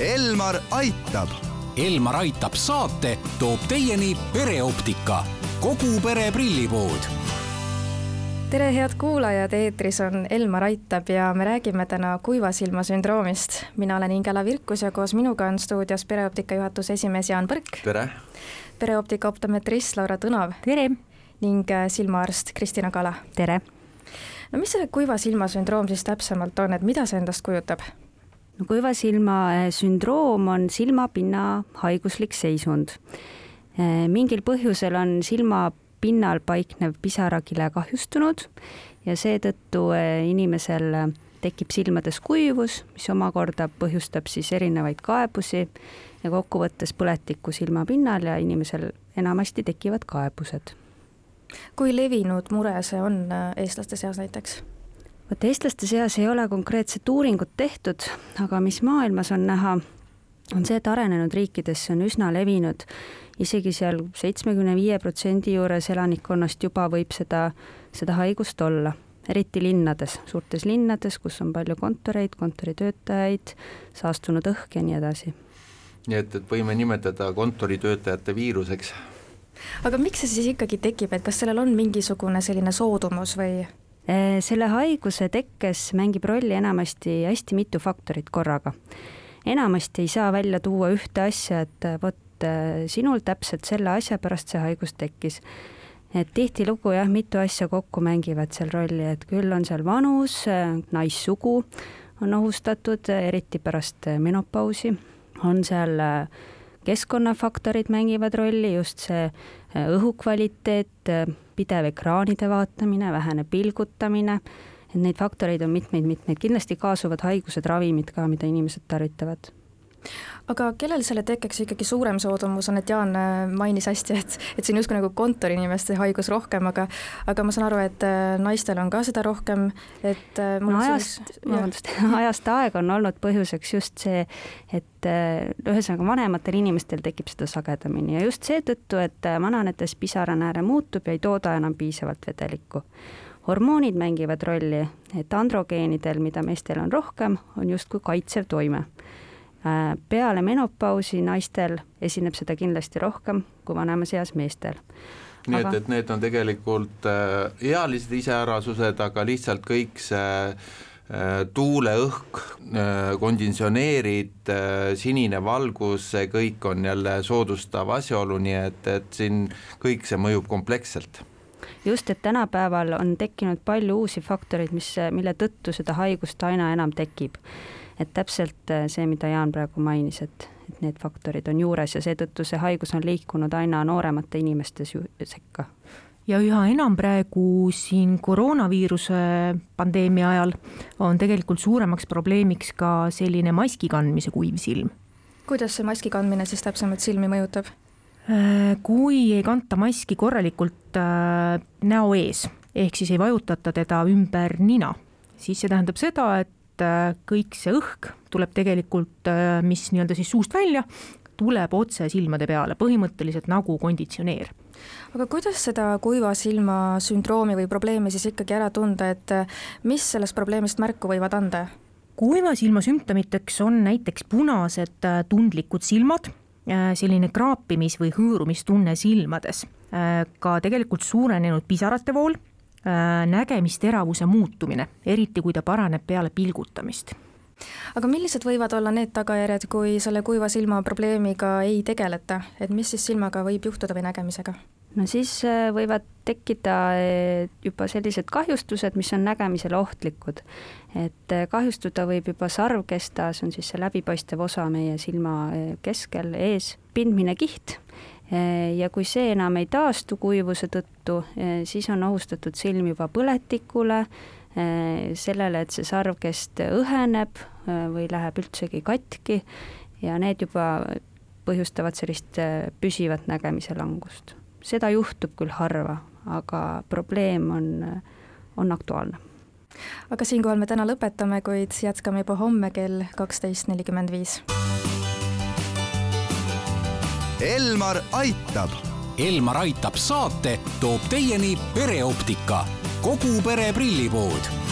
Elmar aitab. Elmar aitab saate toob teieni pereoptika, kogu pere prillipood tere, head kuulajad, eetris on Elmar Aitab ja me räägime täna kuivasilma sündroomist. mina olen Ingela Virkus ja koos minuga on stuudios pereoptika juhatuse esimees Jaan Põrk. tere! pereoptika optometrist Laura Tõnav. tere! ning äh, silmaarst Kristina Kala. tere! no mis see kuiva silma sündroom siis täpsemalt on, et mida see endast kujutab? No kuiva silma äh, sündroom on silmapinna haiguslik seisund. Äh, mingil põhjusel on silmapinnal paiknev pisarakile kahjustunud ja seetõttu inimesel tekib silmades kuivus, mis omakorda põhjustab siis erinevaid kaebusi ja kokkuvõttes põletikku silmapinnal ja inimesel enamasti tekivad kaebused kui levinud mure see on äh, eestlaste seas näiteks? Vot eestlaste seas ei ole konkreetset uuringut tehtud, aga mis maailmas on näha, on see, et arenenud riikides see on üsna levinud, isegi seal seitsmekümne viie protsendi juures elanikkonnast juba võib seda, seda haigust olla, eriti linnades, suurtes linnades, kus on palju kontoreid, kontoritöötajaid, saastunud õhk ja nii edasi. nii et, et võime nimetada kontoritöötajate viiruseks aga miks see siis ikkagi tekib, et kas sellel on mingisugune selline soodumus või? Äh, selle haiguse tekkes mängib rolli enamasti hästi mitu faktorit korraga. enamasti ei saa välja tuua ühte asja, et äh, vot äh, sinul täpselt selle asja pärast see haigus tekkis. et tihtilugu jah, mitu asja kokku mängivad seal rolli, et küll on seal vanus, naissugu on ohustatud, eriti pärast menopausi, on seal keskkonnafaktorid mängivad rolli, just see äh, õhukvaliteet, äh, pidev ekraanide vaatamine, vähene pilgutamine, et neid faktoreid on mitmeid-mitmeid, kindlasti kaasuvad haigused, ravimid ka, mida inimesed tarvitavad aga kellel selle tekkeks ikkagi suurem soodumus? On, et Jaan äh, mainis hästi, et, et see on justkui nagu kontoriinimeste haigus rohkem, aga aga ma saan aru, et äh, naistel on ka seda rohkem, et äh, no ajast, vabandust, ajast aega on olnud põhjuseks just see, et ühesõnaga vanematel inimestel tekib seda sagedamini ja just seetõttu, et vananedes pisaranääre muutub ja ei tooda enam piisavalt vedelikku. Hormoonid mängivad rolli, et androgeenidel, mida meestel on rohkem, on justkui kaitsev toime peale menopausi naistel esineb seda kindlasti rohkem kui vanemas eas meestel. nii aga... et, et need on tegelikult äh, ealised iseärasused, aga lihtsalt kõik see äh, tuuleõhk, konditsioneerid, sinine valgus, see kõik on jälle soodustav asjaolu, nii et, et siin kõik see mõjub kompleksselt just, et tänapäeval on tekkinud palju uusi faktoreid, mis, mille tõttu seda haigust aina enam tekib et täpselt äh, see, mida Jaan praegu mainis, et, et need faktorid on juures ja seetõttu see haigus on liikunud aina nooremate inimeste sekka ja üha enam praegu siin koroonaviiruse pandeemia ajal on tegelikult suuremaks probleemiks ka selline maski kandmise kuiv silm. kuidas see maski kandmine siis täpsemalt silmi mõjutab? Äh, kui ei kanta maski korralikult äh, näo ees, ehk siis ei vajutata teda ümber nina, siis see tähendab seda, et äh, kõik see õhk tuleb tegelikult, mis nii-öelda siis suust välja, tuleb otse silmade peale, põhimõtteliselt nagu konditsioneer. aga kuidas seda kuiva silma sündroomi või probleemi siis ikkagi ära tunda, et mis sellest probleemist märku võivad anda? kuiva silma sümptomiteks on näiteks punased tundlikud silmad, selline kraapimis- või hõõrumistunne silmades, ka tegelikult suurenenud pisarate vool. Äh, nägemisteravuse muutumine, eriti kui ta paraneb peale pilgutamist. Aga millised võivad olla need tagajärjed, kui selle kuiva silma probleemiga ei tegeleta, et mis siis silmaga võib juhtuda või nägemisega? No siis äh, võivad tekkida äh, juba sellised kahjustused, mis on nägemisele ohtlikud. et kahjustuda võib juba sarvkesta, see on siis see läbipaistev osa meie silma keskel, ees, pindmine kiht ja kui see enam ei taastu kuivuse tõttu, siis on ohustatud silm juba põletikule, sellele, et see sarvkest õheneb või läheb üldsegi katki ja need juba põhjustavad sellist püsivat nägemise langust. Seda juhtub küll harva, aga probleem on, on aktuaalne. Aga siinkohal me täna lõpetame, kuid jätkame juba homme kell kaksteist nelikümmend viis. Elmar aitab. Elmar aitab saate toob teieni pereoptika, kogu pere prillipood